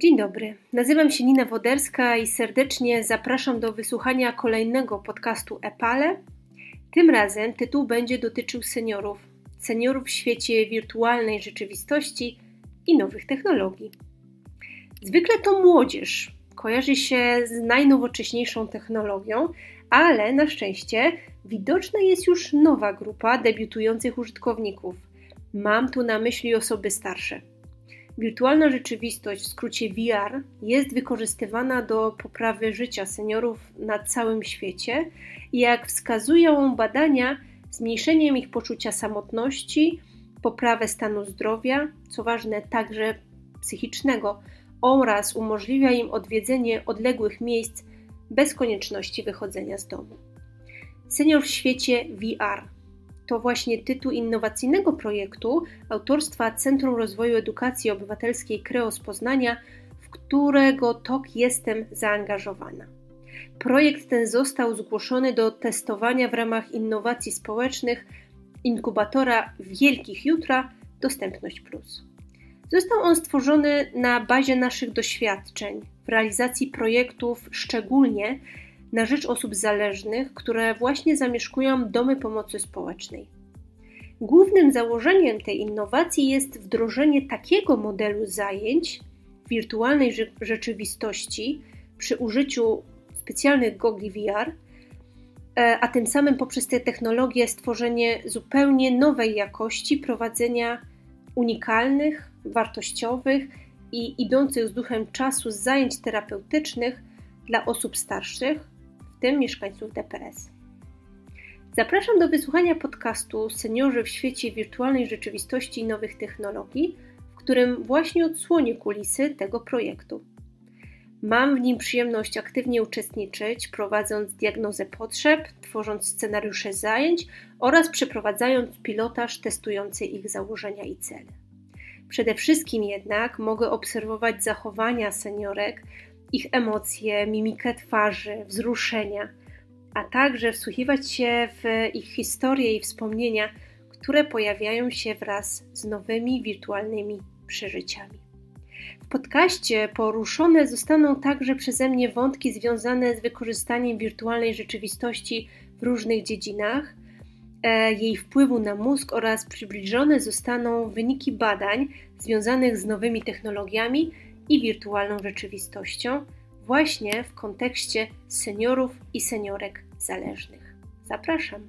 Dzień dobry, nazywam się Nina Woderska i serdecznie zapraszam do wysłuchania kolejnego podcastu Epale. Tym razem tytuł będzie dotyczył seniorów, seniorów w świecie wirtualnej rzeczywistości i nowych technologii. Zwykle to młodzież kojarzy się z najnowocześniejszą technologią, ale na szczęście widoczna jest już nowa grupa debiutujących użytkowników. Mam tu na myśli osoby starsze. Wirtualna rzeczywistość, w skrócie VR, jest wykorzystywana do poprawy życia seniorów na całym świecie i jak wskazują badania, zmniejszeniem ich poczucia samotności, poprawę stanu zdrowia, co ważne także psychicznego, oraz umożliwia im odwiedzenie odległych miejsc bez konieczności wychodzenia z domu. Senior w świecie VR to właśnie tytuł innowacyjnego projektu autorstwa Centrum Rozwoju Edukacji Obywatelskiej Kreos Poznania, w którego tok jestem zaangażowana. Projekt ten został zgłoszony do testowania w ramach innowacji społecznych inkubatora Wielkich Jutra Dostępność Plus. Został on stworzony na bazie naszych doświadczeń w realizacji projektów, szczególnie na rzecz osób zależnych, które właśnie zamieszkują domy pomocy społecznej. Głównym założeniem tej innowacji jest wdrożenie takiego modelu zajęć wirtualnej rzeczywistości przy użyciu specjalnych gogli VR, e, a tym samym poprzez te technologie stworzenie zupełnie nowej jakości prowadzenia unikalnych, wartościowych i idących z duchem czasu zajęć terapeutycznych dla osób starszych, w tym mieszkańców DPS. Zapraszam do wysłuchania podcastu Seniorzy w świecie wirtualnej rzeczywistości i nowych technologii, w którym właśnie odsłonię kulisy tego projektu. Mam w nim przyjemność aktywnie uczestniczyć, prowadząc diagnozę potrzeb, tworząc scenariusze zajęć oraz przeprowadzając pilotaż testujący ich założenia i cele. Przede wszystkim jednak mogę obserwować zachowania seniorek, ich emocje, mimikę twarzy, wzruszenia, a także wsłuchiwać się w ich historie i wspomnienia, które pojawiają się wraz z nowymi wirtualnymi przeżyciami. W podcaście poruszone zostaną także przeze mnie wątki związane z wykorzystaniem wirtualnej rzeczywistości w różnych dziedzinach, e, jej wpływu na mózg oraz przybliżone zostaną wyniki badań związanych z nowymi technologiami i wirtualną rzeczywistością, właśnie w kontekście seniorów i seniorek zależnych. Zapraszam.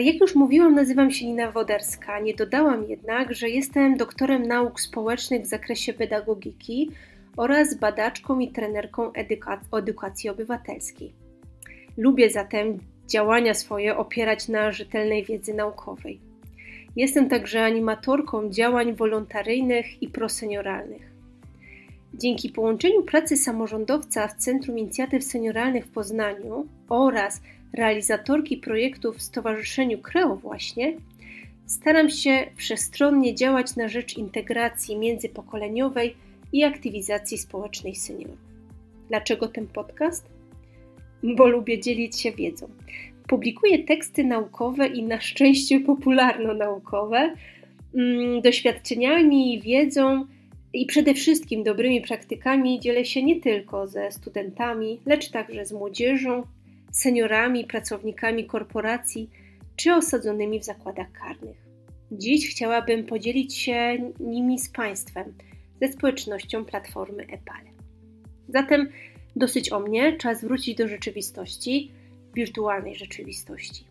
Jak już mówiłam, nazywam się Nina Woderska. Nie dodałam jednak, że jestem doktorem nauk społecznych w zakresie pedagogiki oraz badaczką i trenerką edukacji obywatelskiej. Lubię zatem działania swoje opierać na rzetelnej wiedzy naukowej. Jestem także animatorką działań wolontaryjnych i prosenioralnych. Dzięki połączeniu pracy samorządowca w Centrum Inicjatyw Senioralnych w Poznaniu oraz realizatorki projektów w Stowarzyszeniu Kreo właśnie, staram się wszechstronnie działać na rzecz integracji międzypokoleniowej i aktywizacji społecznej seniorów. Dlaczego ten podcast? Bo lubię dzielić się wiedzą. Publikuję teksty naukowe i na szczęście popularno-naukowe, mm, doświadczeniami, wiedzą i przede wszystkim dobrymi praktykami dzielę się nie tylko ze studentami, lecz także z młodzieżą, seniorami, pracownikami korporacji czy osadzonymi w zakładach karnych. Dziś chciałabym podzielić się nimi z Państwem, ze społecznością platformy EPAL. Zatem dosyć o mnie, czas wrócić do rzeczywistości, wirtualnej rzeczywistości.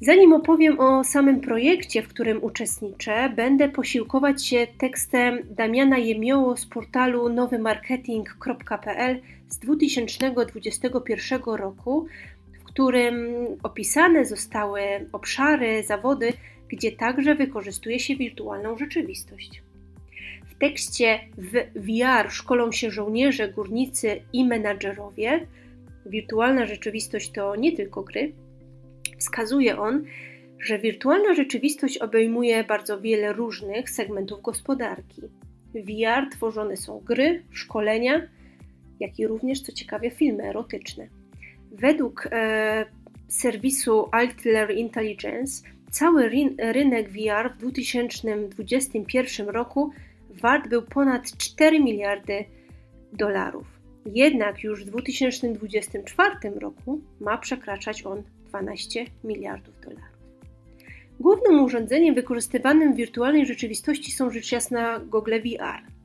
Zanim opowiem o samym projekcie, w którym uczestniczę, będę posiłkować się tekstem Damiana Jemioło z portalu nowymarketing.pl z 2021 roku, w którym opisane zostały obszary, zawody, gdzie także wykorzystuje się wirtualną rzeczywistość. W tekście w VR szkolą się żołnierze, górnicy i menadżerowie. Wirtualna rzeczywistość to nie tylko gry. Wskazuje on, że wirtualna rzeczywistość obejmuje bardzo wiele różnych segmentów gospodarki. W VR tworzone są gry, szkolenia, jak i również, co ciekawe, filmy erotyczne. Według e, serwisu Altler Intelligence cały rynek VR w 2021 roku wart był ponad 4 miliardy dolarów. Jednak już w 2024 roku ma przekraczać on 12 miliardów dolarów. Głównym urządzeniem wykorzystywanym w wirtualnej rzeczywistości są rzecz jasna gogle VR.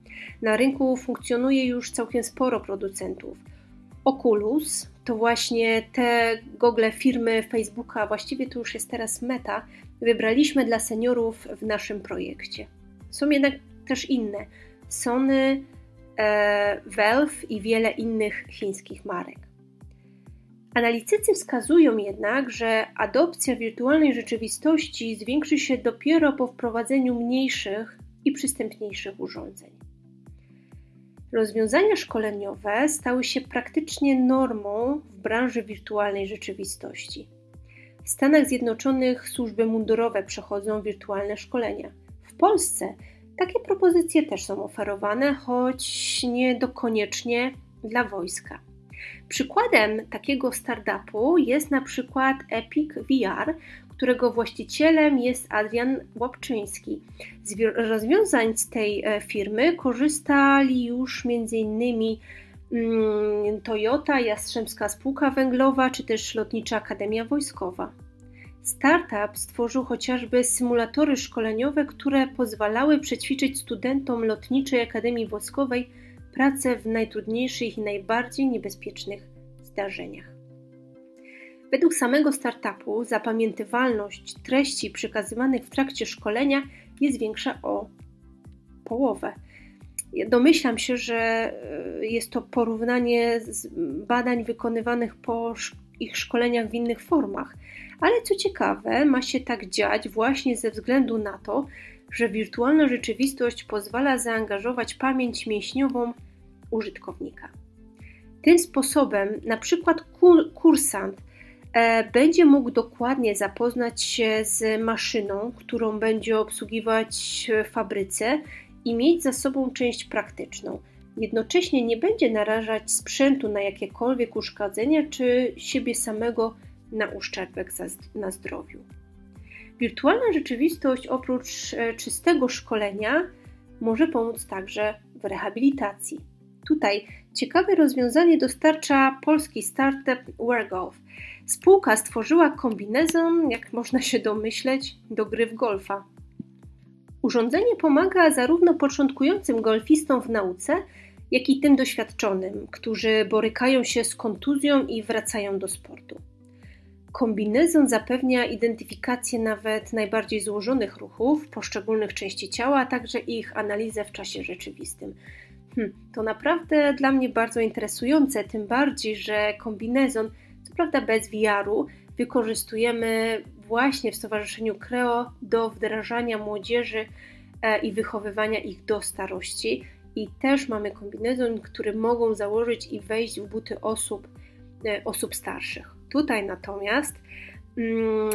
Na rynku funkcjonuje już całkiem sporo producentów. Oculus to właśnie te gogle firmy Facebooka, właściwie to już jest teraz Meta, wybraliśmy dla seniorów w naszym projekcie. Są jednak też inne. Sony, e, Valve i wiele innych chińskich marek. Analitycy wskazują jednak, że adopcja wirtualnej rzeczywistości zwiększy się dopiero po wprowadzeniu mniejszych i przystępniejszych urządzeń. Rozwiązania szkoleniowe stały się praktycznie normą w branży wirtualnej rzeczywistości. W Stanach Zjednoczonych służby mundurowe przechodzą wirtualne szkolenia. W Polsce takie propozycje też są oferowane, choć nie dokoniecznie dla wojska. Przykładem takiego startupu jest na przykład Epic VR, którego właścicielem jest Adrian Łapczyński. Z rozwiązań z tej e, firmy korzystali już m.in. Mm, Toyota, Jastrzębska Spółka Węglowa czy też Lotnicza Akademia Wojskowa. Startup stworzył chociażby symulatory szkoleniowe, które pozwalały przećwiczyć studentom Lotniczej Akademii Wojskowej pracę w najtrudniejszych i najbardziej niebezpiecznych zdarzeniach. Według samego startupu zapamiętywalność treści przekazywanych w trakcie szkolenia jest większa o połowę. Domyślam się, że e, jest to porównanie z badań wykonywanych po ich szkoleniach w innych formach. Ale co ciekawe, ma się tak dziać właśnie ze względu na to, że wirtualna rzeczywistość pozwala zaangażować pamięć mięśniową użytkownika. Tym sposobem, na przykład kursant będzie mógł dokładnie zapoznać się z maszyną, którą będzie obsługiwać w fabryce i mieć za sobą część praktyczną. Jednocześnie nie będzie narażać sprzętu na jakiekolwiek uszkadzenia czy siebie samego na uszczerbek na zdrowiu. Wirtualna rzeczywistość oprócz e, czystego szkolenia może pomóc także w rehabilitacji. Tutaj ciekawe rozwiązanie dostarcza polski startup WearGolf. Spółka stworzyła kombinezon, jak można się domyśleć, do gry w golfa. Urządzenie pomaga zarówno początkującym golfistom w nauce, jak i tym doświadczonym, którzy borykają się z kontuzją i wracają do sportu. Kombinezon zapewnia identyfikację nawet najbardziej złożonych ruchów poszczególnych części ciała, a także ich analizę w czasie rzeczywistym. Hm, to naprawdę dla mnie bardzo interesujące, tym bardziej, że kombinezon, co prawda bez VR-u, wykorzystujemy właśnie w Stowarzyszeniu Creo do wdrażania młodzieży e, i wychowywania ich do starości. I też mamy kombinezon, który mogą założyć i wejść w buty osób, e, osób starszych. Tutaj natomiast mm,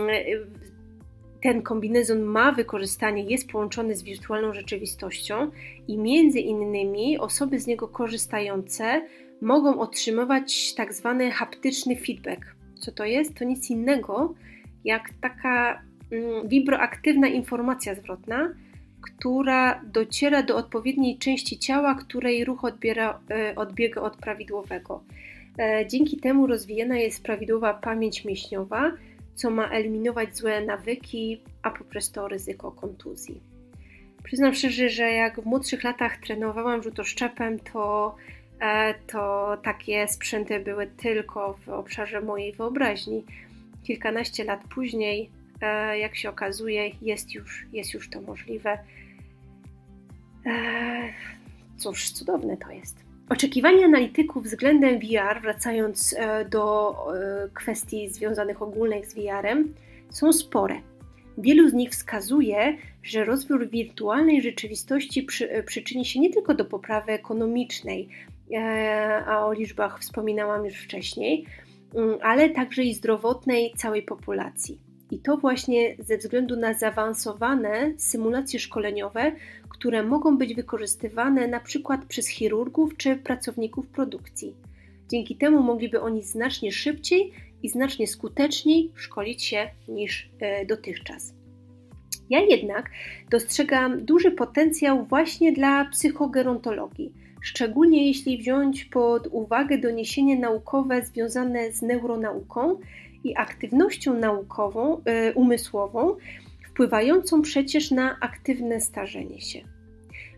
ten kombinezon ma wykorzystanie, jest połączony z wirtualną rzeczywistością i między innymi osoby z niego korzystające mogą otrzymywać tak zwany haptyczny feedback. Co to jest? To nic innego jak taka mm, wibroaktywna informacja zwrotna, która dociera do odpowiedniej części ciała, której ruch odbiera, e, odbiega od prawidłowego. E, dzięki temu rozwijana jest prawidłowa pamięć mięśniowa, co ma eliminować złe nawyki, a poprzez to ryzyko kontuzji. Przyznam szczerze, że jak w młodszych latach trenowałam rzutoszczepem, to, to takie sprzęty były tylko w obszarze mojej wyobraźni. Kilkanaście lat później, e, jak się okazuje, jest już, jest już to możliwe. Cóż, cudowne to jest. Oczekiwania analityków względem VR, wracając e, do e, kwestii związanych ogólnych z VR-em, są spore. Wielu z nich wskazuje, że rozwój wirtualnej rzeczywistości przy, e, przyczyni się nie tylko do poprawy ekonomicznej, a o liczbach wspominałam już wcześniej, mm, ale także i zdrowotnej całej populacji. I to właśnie ze względu na zaawansowane symulacje szkoleniowe, które mogą być wykorzystywane na przykład przez chirurgów czy pracowników produkcji. Dzięki temu mogliby oni znacznie szybciej i znacznie skuteczniej szkolić się niż e, dotychczas. Ja jednak dostrzegam duży potencjał właśnie dla psychogerontologii, szczególnie jeśli wziąć pod uwagę doniesienia naukowe związane z neuronauką i aktywnością naukową, y, umysłową, wpływającą przecież na aktywne starzenie się.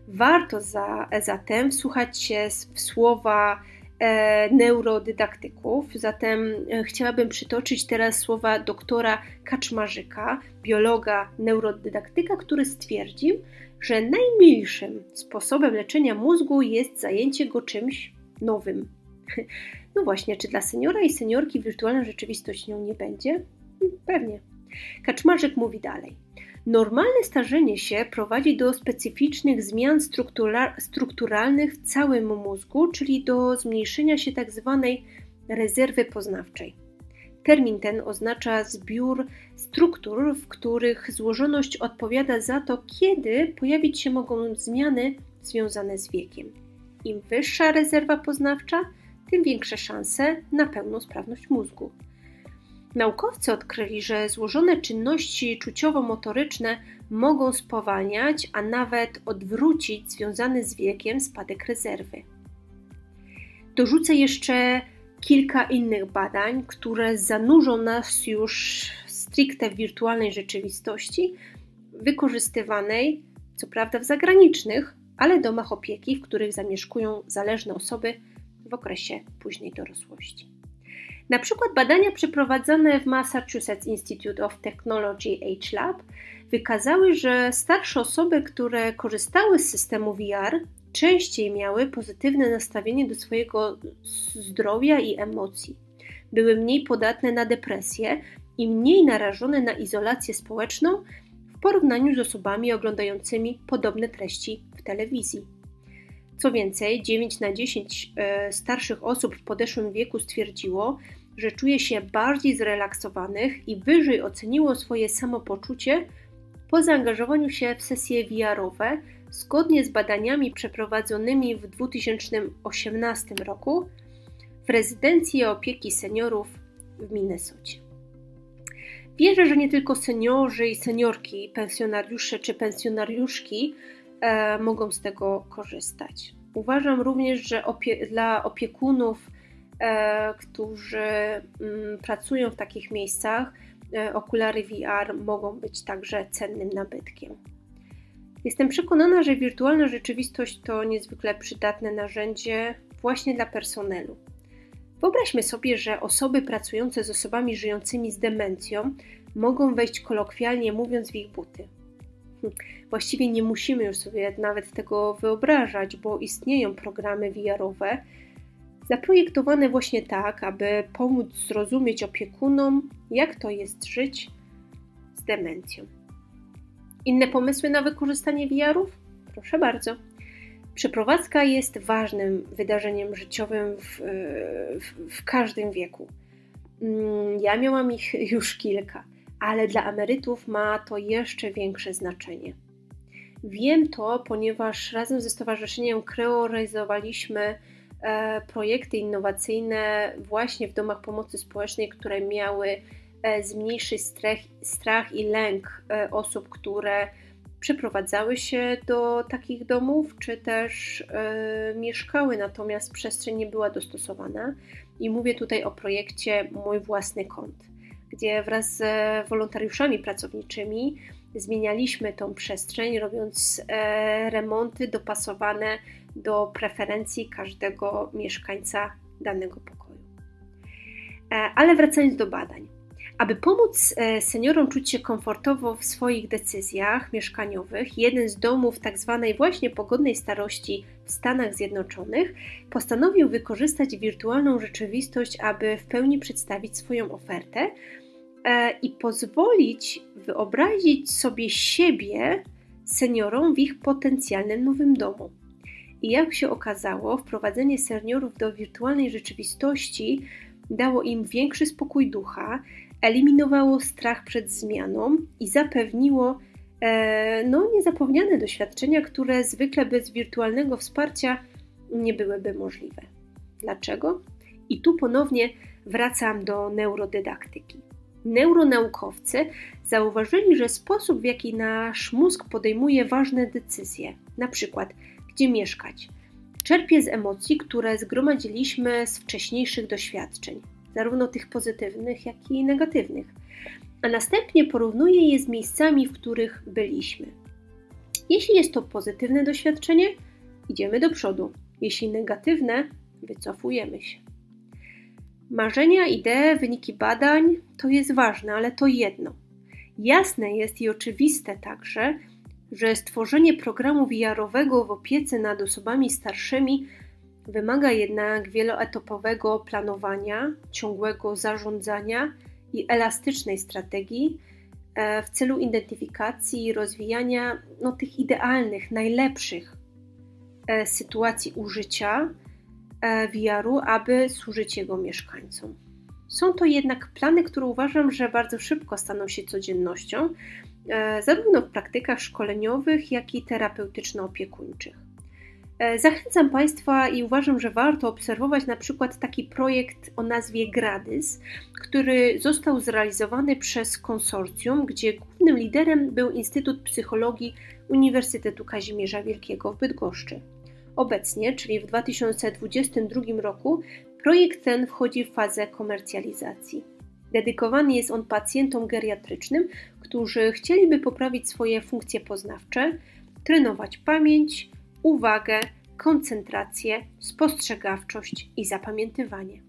Warto za, zatem wsłuchać się w słowa neurodydaktyków. Zatem e, chciałabym przytoczyć teraz słowa doktora Kaczmarzyka, biologa neurodydaktyka, który stwierdził, że najmilszym sposobem leczenia mózgu jest zajęcie go czymś nowym. No właśnie, czy dla seniora i seniorki wirtualna rzeczywistość nią nie będzie? Pewnie. Kaczmarzyk mówi dalej. Normalne starzenie się prowadzi do specyficznych zmian struktura strukturalnych w całym mózgu, czyli do zmniejszenia się tzw. Tak rezerwy poznawczej. Termin ten oznacza zbiór struktur, w których złożoność odpowiada za to, kiedy pojawić się mogą zmiany związane z wiekiem. Im wyższa rezerwa poznawcza, tym większe szanse na pełną sprawność mózgu. Naukowcy odkryli, że złożone czynności czuciowo-motoryczne mogą spowalniać, a nawet odwrócić związany z wiekiem spadek rezerwy. Dorzucę jeszcze kilka innych badań, które zanurzą nas już stricte w wirtualnej rzeczywistości, wykorzystywanej co prawda w zagranicznych, ale domach opieki, w których zamieszkują zależne osoby w okresie późnej dorosłości. Na przykład badania przeprowadzone w Massachusetts Institute of Technology Age Lab wykazały, że starsze osoby, które korzystały z systemu VR, częściej miały pozytywne nastawienie do swojego zdrowia i emocji. Były mniej podatne na depresję i mniej narażone na izolację społeczną w porównaniu z osobami oglądającymi podobne treści w telewizji. Co więcej, 9 na 10 e, starszych osób w podeszłym wieku stwierdziło, że czuje się bardziej zrelaksowanych i wyżej oceniło swoje samopoczucie po zaangażowaniu się w sesje VR-owe zgodnie z badaniami przeprowadzonymi w 2018 roku w rezydencji opieki seniorów w Minnesocie. Wierzę, że nie tylko seniorzy i seniorki, pensjonariusze czy pensjonariuszki e, mogą z tego korzystać. Uważam również, że opie dla opiekunów, którzy m, mm, pracują w takich miejscach, e, okulary VR mogą być także cennym nabytkiem. Jestem przekonana, że wirtualna rzeczywistość to niezwykle przydatne narzędzie właśnie dla personelu. Wyobraźmy sobie, że osoby pracujące z osobami żyjącymi z demencją mogą wejść kolokwialnie mówiąc w ich buty. Hm, właściwie nie musimy już sobie nawet tego wyobrażać, bo istnieją programy VR-owe zaprojektowane właśnie tak, aby pomóc zrozumieć opiekunom, jak to jest żyć z demencją. Inne pomysły na wykorzystanie VR-ów? Proszę bardzo. Przeprowadzka jest ważnym wydarzeniem życiowym w, w, w każdym wieku. Mm, ja miałam ich już kilka, ale dla emerytów ma to jeszcze większe znaczenie. Wiem to, ponieważ razem ze Stowarzyszeniem Kreo realizowaliśmy e, projekty innowacyjne właśnie w domach pomocy społecznej, które miały E, zmniejszyć strach, strach i lęk e, osób, które przeprowadzały się do takich domów, czy też e, mieszkały, natomiast przestrzeń nie była dostosowana. I mówię tutaj o projekcie Mój własny kąt, gdzie wraz z wolontariuszami pracowniczymi zmienialiśmy tą przestrzeń, robiąc remonty dopasowane do preferencji każdego mieszkańca danego pokoju. Ale wracając do badań. Aby pomóc e, seniorom czuć się komfortowo w swoich decyzjach mieszkaniowych, jeden z domów tzw. Tak właśnie pogodnej starości w Stanach Zjednoczonych postanowił wykorzystać wirtualną rzeczywistość, aby w pełni przedstawić swoją ofertę e, i pozwolić wyobrazić sobie siebie seniorom w ich potencjalnym nowym domu. I jak się okazało, wprowadzenie seniorów do wirtualnej rzeczywistości dało im większy spokój ducha, eliminowało strach przed zmianą i zapewniło e, no, niezapomniane doświadczenia, które zwykle bez wirtualnego wsparcia nie byłyby możliwe. Dlaczego? I tu ponownie wracam do neurodydaktyki. Neuronaukowcy zauważyli, że sposób, w jaki nasz mózg podejmuje ważne decyzje, na przykład gdzie mieszkać, czerpie z emocji, które zgromadziliśmy z wcześniejszych doświadczeń, zarówno tych pozytywnych, jak i negatywnych, a następnie porównuje je z miejscami, w których byliśmy. Jeśli jest to pozytywne doświadczenie, idziemy do przodu. Jeśli negatywne, wycofujemy się. Marzenia, idee, wyniki badań to jest ważne, ale to jedno. Jasne jest i oczywiste także, że stworzenie programu VR-owego w opiece nad osobami starszymi wymaga jednak wieloetapowego planowania, ciągłego zarządzania i elastycznej strategii e, w celu identyfikacji i rozwijania no, tych idealnych, najlepszych e, sytuacji użycia E, VR-u, aby służyć jego mieszkańcom. Są to jednak plany, które uważam, że bardzo szybko staną się codziennością, e, zarówno w praktykach szkoleniowych, jak i terapeutyczno-opiekuńczych. E, zachęcam Państwa i uważam, że warto obserwować na przykład taki projekt o nazwie Gradys, który został zrealizowany przez konsorcjum, gdzie głównym liderem był Instytut Psychologii Uniwersytetu Kazimierza Wielkiego w Bydgoszczy. Obecnie, czyli w 2022 roku, projekt ten wchodzi w fazę komercjalizacji. Dedykowany jest on pacjentom geriatrycznym, którzy chcieliby poprawić swoje funkcje poznawcze, trenować pamięć, uwagę, koncentrację, spostrzegawczość i zapamiętywanie.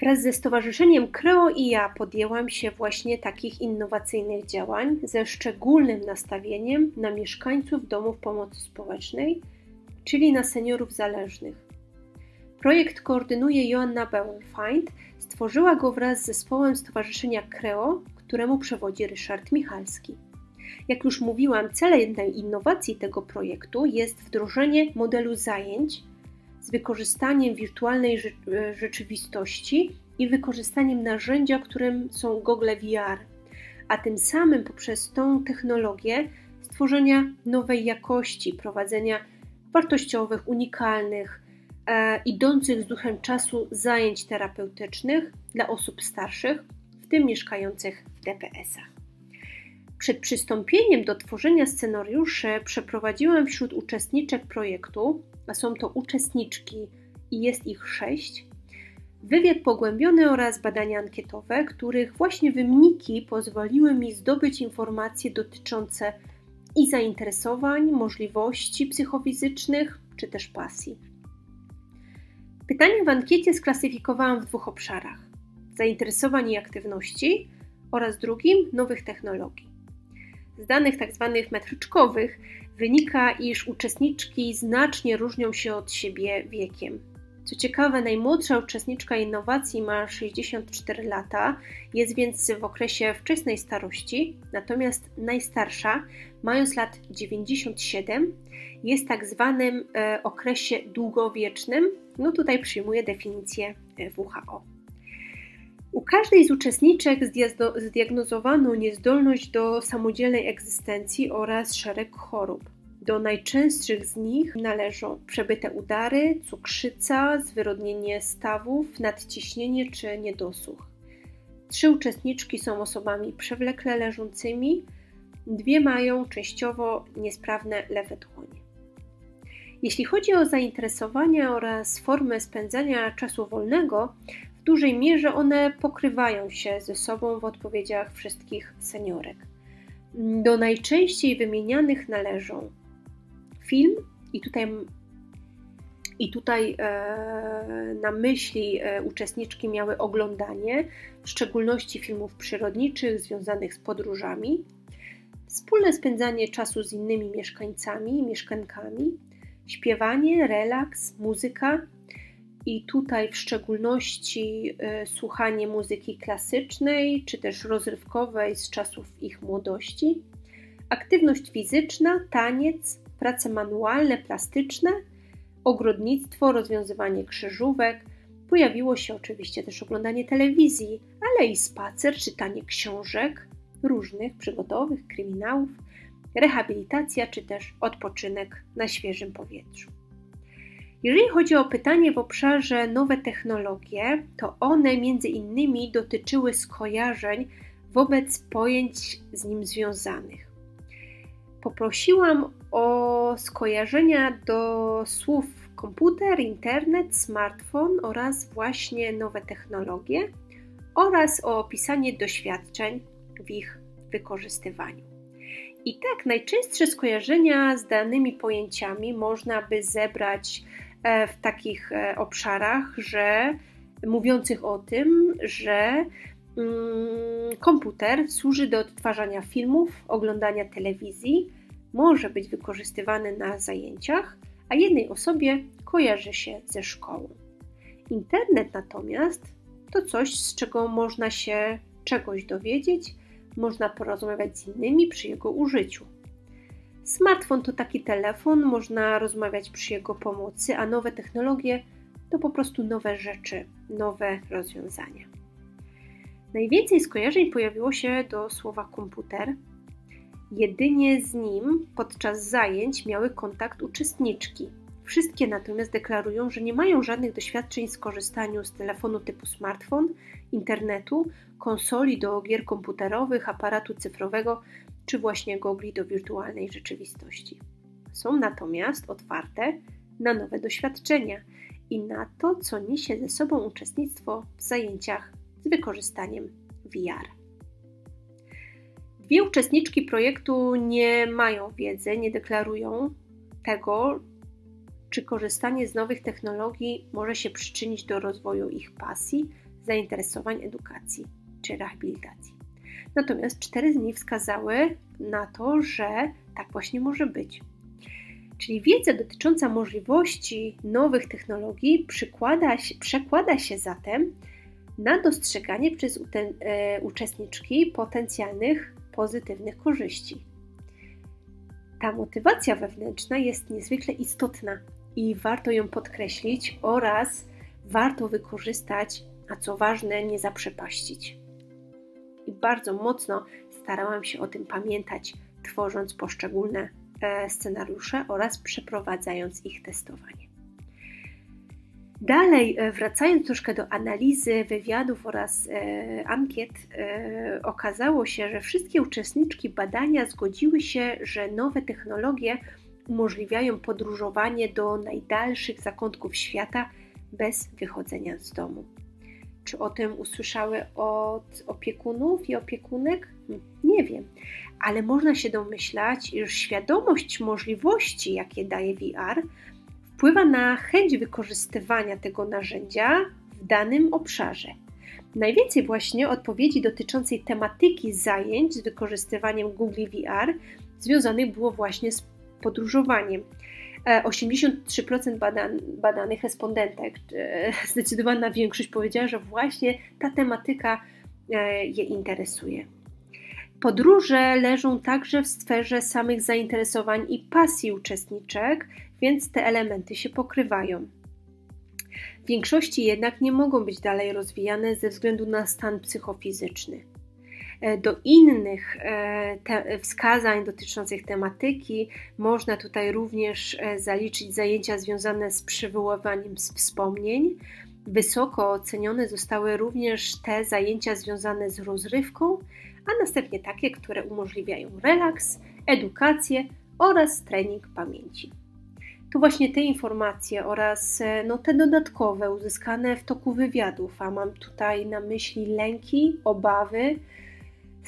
Wraz ze Stowarzyszeniem Kreo i ja podjęłam się właśnie takich innowacyjnych działań ze szczególnym nastawieniem na mieszkańców domów pomocy społecznej czyli na seniorów zależnych. Projekt koordynuje Joanna Bauerfeind, stworzyła go wraz z zespołem Stowarzyszenia Kreo, któremu przewodzi Ryszard Michalski. Jak już mówiłam, celem innowacji tego projektu jest wdrożenie modelu zajęć z wykorzystaniem wirtualnej rzeczywistości i wykorzystaniem narzędzia, którym są gogle VR, a tym samym poprzez tą technologię stworzenia nowej jakości, prowadzenia wartościowych, unikalnych, idących z duchem czasu zajęć terapeutycznych dla osób starszych, w tym mieszkających w DPS-ach. Przed przystąpieniem do tworzenia scenariuszy przeprowadziłam wśród uczestniczek projektu, a są to uczestniczki i jest ich sześć, wywiad pogłębiony oraz badania ankietowe, których właśnie wyniki pozwoliły mi zdobyć informacje dotyczące i zainteresowań, możliwości psychofizycznych czy też pasji. Pytania w ankiecie sklasyfikowałam w dwóch obszarach: zainteresowań i aktywności oraz drugim nowych technologii. Z danych tzw. Tak metryczkowych wynika, iż uczestniczki znacznie różnią się od siebie wiekiem. Co ciekawe, najmłodsza uczestniczka innowacji ma 64 lata, jest więc w okresie wczesnej starości, natomiast najstarsza, mając lat 97, jest tak zwanym e, okresie długowiecznym. No tutaj przyjmuje definicję e, WHO. U każdej z uczestniczek zdiagnozowano niezdolność do samodzielnej egzystencji oraz szereg chorób. Do najczęstszych z nich należą przebyte udary, cukrzyca, zwyrodnienie stawów, nadciśnienie czy niedosłuch. Trzy uczestniczki są osobami przewlekle leżącymi, dwie mają częściowo niesprawne lewe dłonie. Jeśli chodzi o zainteresowania oraz formę spędzania czasu wolnego, w dużej mierze one pokrywają się ze sobą w odpowiedziach wszystkich seniorek. Do najczęściej wymienianych należą film i tutaj, i tutaj e, na myśli e, uczestniczki miały oglądanie, w szczególności filmów przyrodniczych związanych z podróżami, wspólne spędzanie czasu z innymi mieszkańcami, mieszkankami, śpiewanie, relaks, muzyka i tutaj w szczególności y, słuchanie muzyki klasycznej czy też rozrywkowej z czasów ich młodości, aktywność fizyczna, taniec, prace manualne, plastyczne, ogrodnictwo, rozwiązywanie krzyżówek, Pojawiło się oczywiście też oglądanie telewizji, ale i spacer, czytanie książek różnych, przygodowych, kryminałów, rehabilitacja czy też odpoczynek na świeżym powietrzu. Jeżeli chodzi o pytanie w obszarze nowe technologie, to one między innymi dotyczyły skojarzeń wobec pojęć z nim związanych. Poprosiłam o skojarzenia do słów komputer, internet, smartfon oraz właśnie nowe technologie oraz o opisanie doświadczeń w ich wykorzystywaniu. I tak, najczęstsze skojarzenia z danymi pojęciami można by zebrać e, w takich e, obszarach, że mówiących o tym, że mm, komputer służy do odtwarzania filmów, oglądania telewizji, może być wykorzystywany na zajęciach, a jednej osobie kojarzy się ze szkołą. Internet natomiast to coś, z czego można się czegoś dowiedzieć, można porozmawiać z innymi przy jego użyciu. Smartfon to taki telefon, można rozmawiać przy jego pomocy, a nowe technologie to po prostu nowe rzeczy, nowe rozwiązania. Najwięcej skojarzeń pojawiło się do słowa komputer. Jedynie z nim podczas zajęć miały kontakt uczestniczki. Wszystkie natomiast deklarują, że nie mają żadnych doświadczeń z korzystaniu z telefonu typu smartfon, internetu, konsoli do gier komputerowych, aparatu cyfrowego czy właśnie gogli do wirtualnej rzeczywistości. Są natomiast otwarte na nowe doświadczenia i na to, co niesie ze sobą uczestnictwo w zajęciach z wykorzystaniem VR. Dwie uczestniczki projektu nie mają wiedzy, nie deklarują tego, czy korzystanie z nowych technologii może się przyczynić do rozwoju ich pasji, zainteresowań edukacji czy rehabilitacji. Natomiast cztery z nich wskazały na to, że tak właśnie może być. Czyli wiedza dotycząca możliwości nowych technologii przekłada się zatem na dostrzeganie przez e, uczestniczki potencjalnych pozytywnych korzyści. Ta motywacja wewnętrzna jest niezwykle istotna i warto ją podkreślić oraz warto wykorzystać, a co ważne, nie zaprzepaścić. I bardzo mocno starałam się o tym pamiętać, tworząc poszczególne e, scenariusze oraz przeprowadzając ich testowanie. Dalej, e, wracając troszkę do analizy wywiadów oraz e, ankiet, e, okazało się, że wszystkie uczestniczki badania zgodziły się, że nowe technologie umożliwiają podróżowanie do najdalszych zakątków świata bez wychodzenia z domu. Czy o tym usłyszały od opiekunów i opiekunek? Nie wiem, ale można się domyślać, iż świadomość możliwości, jakie daje VR, wpływa na chęć wykorzystywania tego narzędzia w danym obszarze. Najwięcej właśnie odpowiedzi dotyczącej tematyki zajęć z wykorzystywaniem Google VR związanych było właśnie z podróżowaniem. 83% e, badan, badanych respondentek, e, zdecydowana większość powiedziała, że właśnie ta tematyka e, je interesuje. Podróże leżą także w sferze samych zainteresowań i pasji uczestniczek, więc te elementy się pokrywają. W większości jednak nie mogą być dalej rozwijane ze względu na stan psychofizyczny. E, do innych e, wskazań dotyczących tematyki można tutaj również e, zaliczyć zajęcia związane z przywoływaniem wspomnień. Wysoko ocenione zostały również te zajęcia związane z rozrywką, a następnie takie, które umożliwiają relaks, edukację oraz trening pamięci. To właśnie te informacje oraz no, te dodatkowe uzyskane w toku wywiadów, a mam tutaj na myśli lęki, obawy,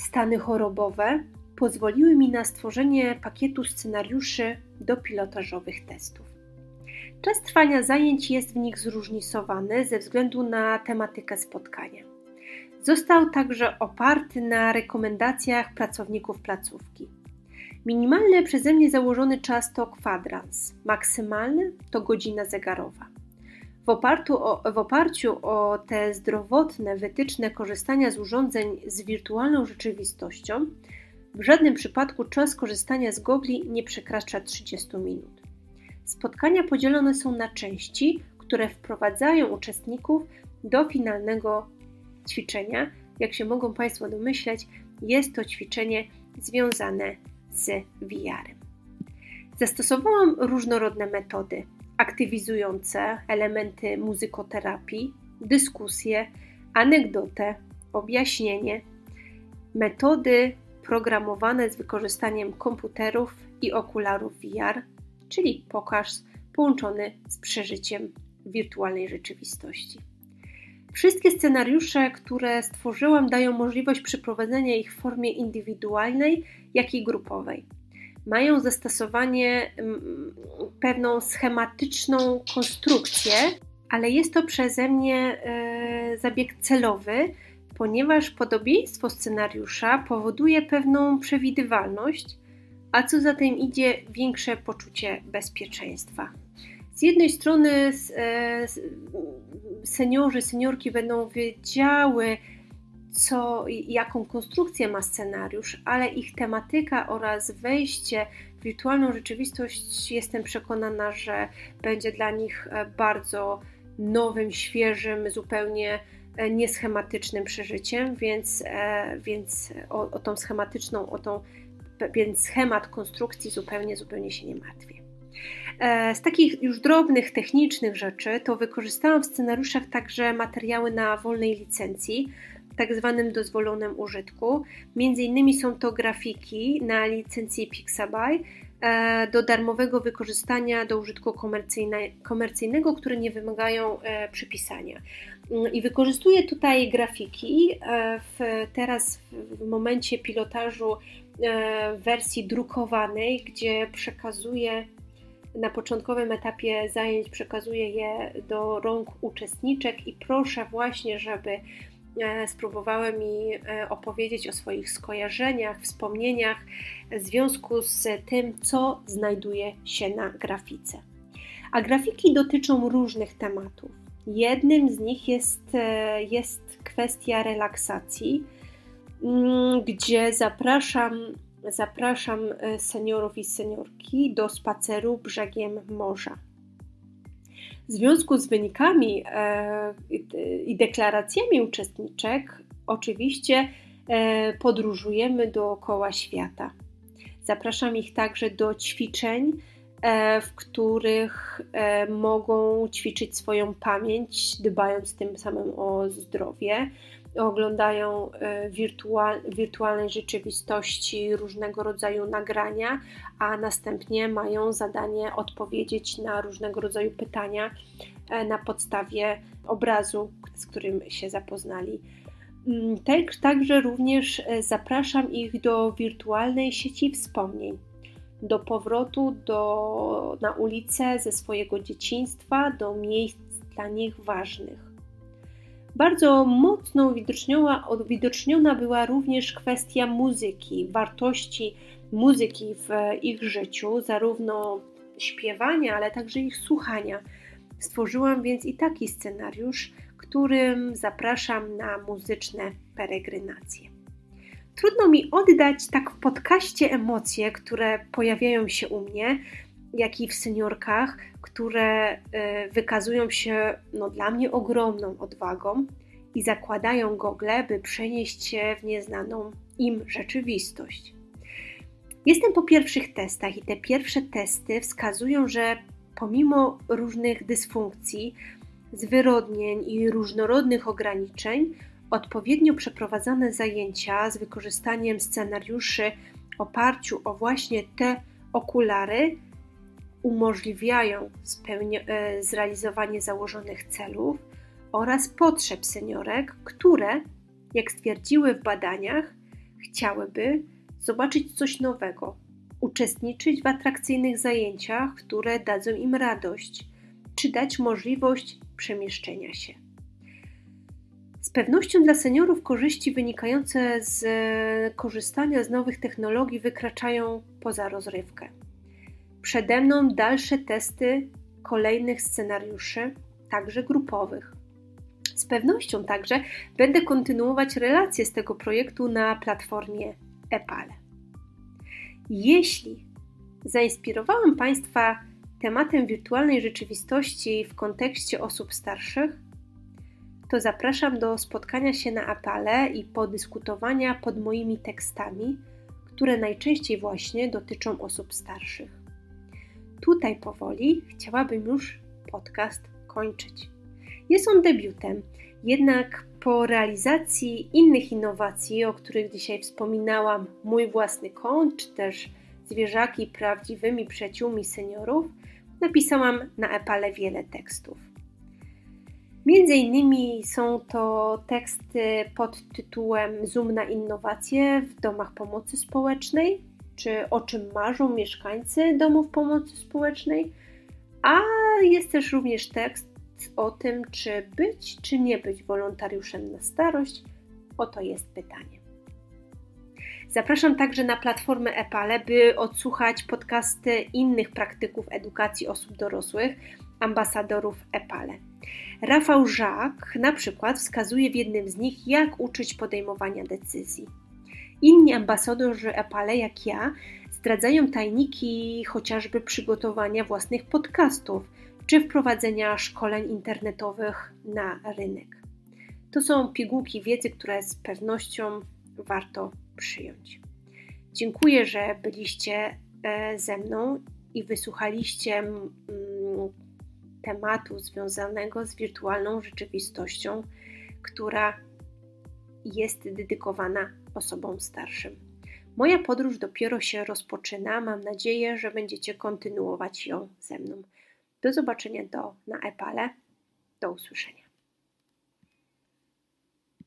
stany chorobowe pozwoliły mi na stworzenie pakietu scenariuszy do pilotażowych testów. Czas trwania zajęć jest w nich zróżnicowany ze względu na tematykę spotkania. Został także oparty na rekomendacjach pracowników placówki. Minimalny przeze mnie założony czas to kwadrans, maksymalny to godzina zegarowa. W oparciu, o, w oparciu o te zdrowotne wytyczne korzystania z urządzeń z wirtualną rzeczywistością, w żadnym przypadku czas korzystania z gogli nie przekracza 30 minut. Spotkania podzielone są na części, które wprowadzają uczestników do finalnego ćwiczenia. Jak się mogą Państwo domyśleć, jest to ćwiczenie związane z VR-em. Zastosowałam różnorodne metody aktywizujące elementy muzykoterapii, dyskusje, anegdotę, objaśnienie, metody programowane z wykorzystaniem komputerów i okularów VR, czyli pokaz połączony z przeżyciem wirtualnej rzeczywistości. Wszystkie scenariusze, które stworzyłam, dają możliwość przeprowadzenia ich w formie indywidualnej, jak i grupowej. Mają zastosowanie mm, pewną schematyczną konstrukcję, ale jest to przeze mnie e, zabieg celowy, ponieważ podobieństwo scenariusza powoduje pewną przewidywalność, a co za tym idzie większe poczucie bezpieczeństwa. Z jednej strony e, seniorzy, seniorki będą wiedziały, co, jaką konstrukcję ma scenariusz, ale ich tematyka oraz wejście w wirtualną rzeczywistość jestem przekonana, że będzie dla nich e, bardzo nowym, świeżym, zupełnie e, nieschematycznym przeżyciem, więc, więc o, o tą schematyczną, o tą, więc schemat konstrukcji zupełnie, zupełnie się nie martwię. E, z takich już drobnych, technicznych rzeczy to wykorzystałam w scenariuszach także materiały na wolnej licencji, tak zwanym dozwolonym użytku. Między innymi są to grafiki na licencji Pixabay e, do darmowego wykorzystania do użytku komercyjnego, które nie wymagają e, przypisania. Mm, I wykorzystuję tutaj grafiki w, teraz w momencie pilotażu wersji drukowanej, gdzie przekazuję na początkowym etapie zajęć przekazuję je do rąk uczestniczek i proszę właśnie, żeby e, spróbowały mi e, opowiedzieć o swoich skojarzeniach, wspomnieniach w związku z tym, co znajduje się na grafice. A grafiki dotyczą różnych tematów. Jednym z nich jest, e, jest kwestia relaksacji, mm, gdzie zapraszam zapraszam seniorów i seniorki do spaceru brzegiem morza. W związku z wynikami e, i deklaracjami uczestniczek, oczywiście e, podróżujemy dookoła świata. Zapraszam ich także do ćwiczeń, w których mogą ćwiczyć swoją pamięć, dbając tym samym o zdrowie, oglądają e, wirtual, wirtualnej rzeczywistości różnego rodzaju nagrania, a następnie mają zadanie odpowiedzieć na różnego rodzaju pytania e, na podstawie obrazu, z którym się zapoznali. Mm, także również e, zapraszam ich do wirtualnej sieci wspomnień, do powrotu do, na ulicę ze swojego dzieciństwa, do miejsc dla nich ważnych. Bardzo mocno uwidoczniona była również kwestia muzyki, wartości muzyki w ich życiu, zarówno śpiewania, ale także ich słuchania. Stworzyłam więc i taki scenariusz, którym zapraszam na muzyczne peregrinacje. Trudno mi oddać tak w podcaście emocje, które pojawiają się u mnie, jak i w seniorkach, które y, wykazują się no, dla mnie ogromną odwagą i zakładają gogle, by przenieść się w nieznaną im rzeczywistość. Jestem po pierwszych testach i te pierwsze testy wskazują, że pomimo różnych dysfunkcji, zwyrodnień i różnorodnych ograniczeń, odpowiednio przeprowadzane zajęcia z wykorzystaniem scenariuszy oparciu o właśnie te okulary umożliwiają e, zrealizowanie założonych celów oraz potrzeb seniorek, które, jak stwierdziły w badaniach, chciałyby zobaczyć coś nowego, uczestniczyć w atrakcyjnych zajęciach, które dadzą im radość, czy dać możliwość przemieszczenia się. Z pewnością dla seniorów korzyści wynikające z korzystania z nowych technologii wykraczają poza rozrywkę. Przede mną dalsze testy kolejnych scenariuszy, także grupowych. Z pewnością także będę kontynuować relacje z tego projektu na platformie Epale. Jeśli zainspirowałam Państwa tematem wirtualnej rzeczywistości w kontekście osób starszych, to zapraszam do spotkania się na apale i podyskutowania pod moimi tekstami, które najczęściej właśnie dotyczą osób starszych. Tutaj powoli chciałabym już podcast kończyć. Jest on debiutem, jednak po realizacji innych innowacji, o których dzisiaj wspominałam, mój własny kąt, czy też zwierzaki prawdziwymi przyjaciółmi seniorów, napisałam na Epale wiele tekstów. Między innymi są to teksty pod tytułem Zoom na innowacje w domach pomocy społecznej, czy o czym marzą mieszkańcy domów pomocy społecznej, a jest też również tekst o tym, czy być, czy nie być wolontariuszem na starość. Oto jest pytanie. Zapraszam także na platformę Epale, by odsłuchać podcasty innych praktyków edukacji osób dorosłych, ambasadorów Epale. Rafał Żak na przykład wskazuje w jednym z nich, jak uczyć podejmowania decyzji. Inni ambasadorzy Epale, jak ja, zdradzają tajniki chociażby przygotowania własnych podcastów czy wprowadzenia szkoleń internetowych na rynek. To są pigułki wiedzy, które z pewnością warto przyjąć. Dziękuję, że byliście e, ze mną i wysłuchaliście mm, tematu związanego z wirtualną rzeczywistością, która jest dedykowana osobom starszym. Moja podróż dopiero się rozpoczyna. Mam nadzieję, że będziecie kontynuować ją ze mną. Do zobaczenia do, na Epale. Do usłyszenia.